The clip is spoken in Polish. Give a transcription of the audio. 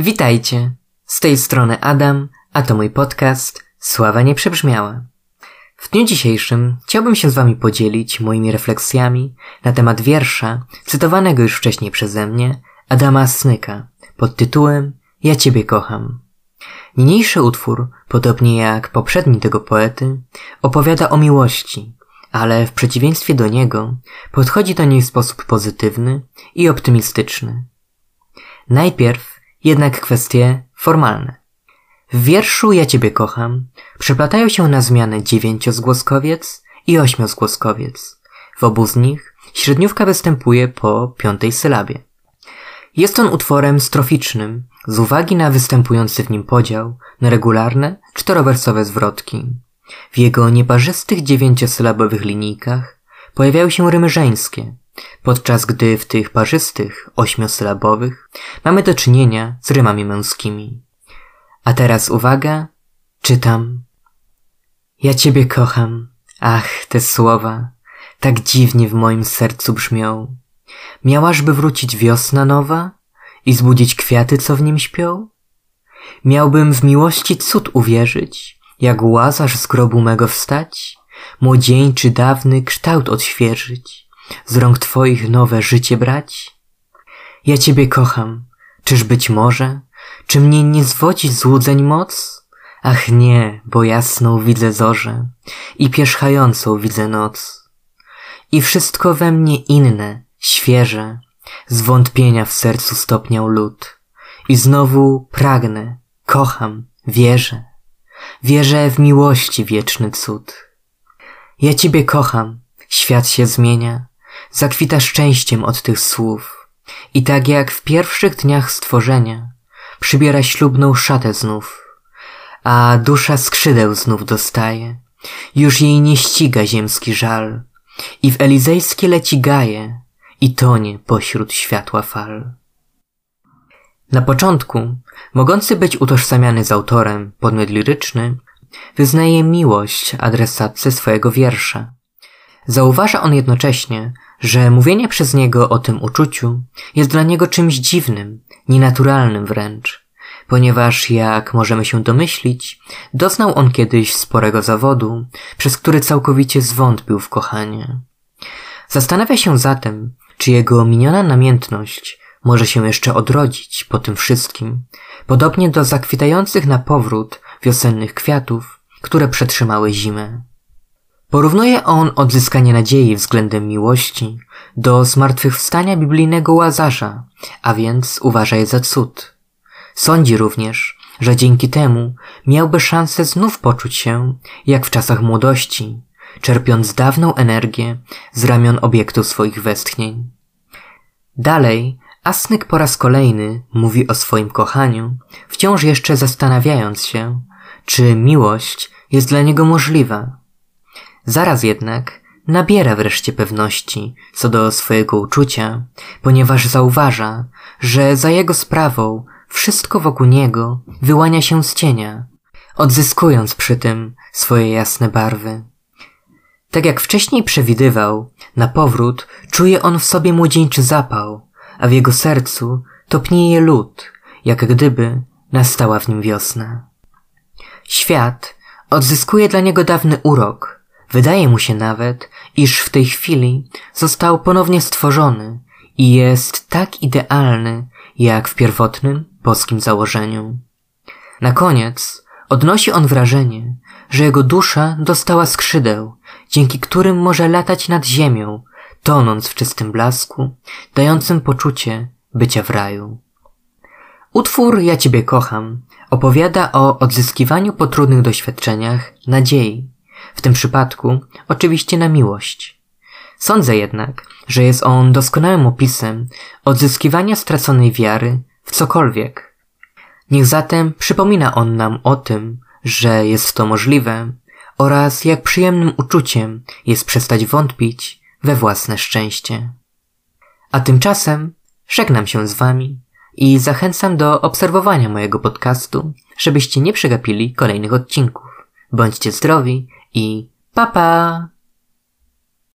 Witajcie. Z tej strony Adam, a to mój podcast Sława nie przebrzmiała. W dniu dzisiejszym chciałbym się z wami podzielić moimi refleksjami na temat wiersza cytowanego już wcześniej przeze mnie Adama Snyka pod tytułem Ja Ciebie kocham. Niniejszy utwór, podobnie jak poprzedni tego poety, opowiada o miłości, ale w przeciwieństwie do niego podchodzi do niej w sposób pozytywny i optymistyczny. Najpierw jednak kwestie formalne. W wierszu Ja Ciebie kocham przeplatają się na zmianę dziewięciozgłoskowiec i ośmiozgłoskowiec. W obu z nich średniówka występuje po piątej sylabie. Jest on utworem stroficznym z uwagi na występujący w nim podział na regularne, czterowersowe zwrotki. W jego nieparzystych dziewięciosylabowych linijkach pojawiają się rymy żeńskie, podczas gdy w tych parzystych, ośmiosylabowych mamy do czynienia z rymami męskimi. A teraz uwaga, czytam. Ja ciebie kocham, ach, te słowa, tak dziwnie w moim sercu brzmią. Miałażby wrócić wiosna nowa i zbudzić kwiaty, co w nim śpią? Miałbym w miłości cud uwierzyć, jak łazarz z grobu mego wstać, młodzieńczy dawny kształt odświeżyć, z rąk twoich nowe życie brać? Ja ciebie kocham, czyż być może, czy mnie nie zwodzi złudzeń moc? Ach nie, bo jasną widzę zorzę i pierzchającą widzę noc. I wszystko we mnie inne, świeże, z wątpienia w sercu stopniał lód. I znowu pragnę, kocham, wierzę. Wierzę w miłości wieczny cud. Ja Ciebie kocham, świat się zmienia, zakwita szczęściem od tych słów. I tak jak w pierwszych dniach stworzenia, przybiera ślubną szatę znów, a dusza skrzydeł znów dostaje. Już jej nie ściga ziemski żal i w elizejskie leci gaje i tonie pośród światła fal. Na początku, mogący być utożsamiany z autorem podmiot liryczny, wyznaje miłość adresatce swojego wiersza. Zauważa on jednocześnie, że mówienie przez niego o tym uczuciu jest dla niego czymś dziwnym, nienaturalnym wręcz, ponieważ, jak możemy się domyślić, doznał on kiedyś sporego zawodu, przez który całkowicie zwątpił w kochanie. Zastanawia się zatem, czy jego miniona namiętność może się jeszcze odrodzić po tym wszystkim, podobnie do zakwitających na powrót wiosennych kwiatów, które przetrzymały zimę. Porównuje on odzyskanie nadziei względem miłości do zmartwychwstania biblijnego Łazarza, a więc uważa je za cud. Sądzi również, że dzięki temu miałby szansę znów poczuć się jak w czasach młodości, czerpiąc dawną energię z ramion obiektu swoich westchnień. Dalej, Asnyk po raz kolejny mówi o swoim kochaniu, wciąż jeszcze zastanawiając się, czy miłość jest dla niego możliwa. Zaraz jednak nabiera wreszcie pewności co do swojego uczucia, ponieważ zauważa, że za jego sprawą wszystko wokół niego wyłania się z cienia, odzyskując przy tym swoje jasne barwy. Tak jak wcześniej przewidywał, na powrót czuje on w sobie młodzieńczy zapał, a w jego sercu topnieje lód, jak gdyby nastała w nim wiosna. Świat odzyskuje dla niego dawny urok. Wydaje mu się nawet, iż w tej chwili został ponownie stworzony i jest tak idealny, jak w pierwotnym boskim założeniu. Na koniec odnosi on wrażenie, że jego dusza dostała skrzydeł, dzięki którym może latać nad ziemią, tonąc w czystym blasku, dającym poczucie bycia w raju. Utwór Ja Ciebie kocham opowiada o odzyskiwaniu po trudnych doświadczeniach nadziei, w tym przypadku oczywiście na miłość. Sądzę jednak, że jest on doskonałym opisem odzyskiwania straconej wiary w cokolwiek. Niech zatem przypomina on nam o tym, że jest to możliwe oraz jak przyjemnym uczuciem jest przestać wątpić we własne szczęście. A tymczasem żegnam się z wami i zachęcam do obserwowania mojego podcastu, żebyście nie przegapili kolejnych odcinków. Bądźcie zdrowi i pa pa!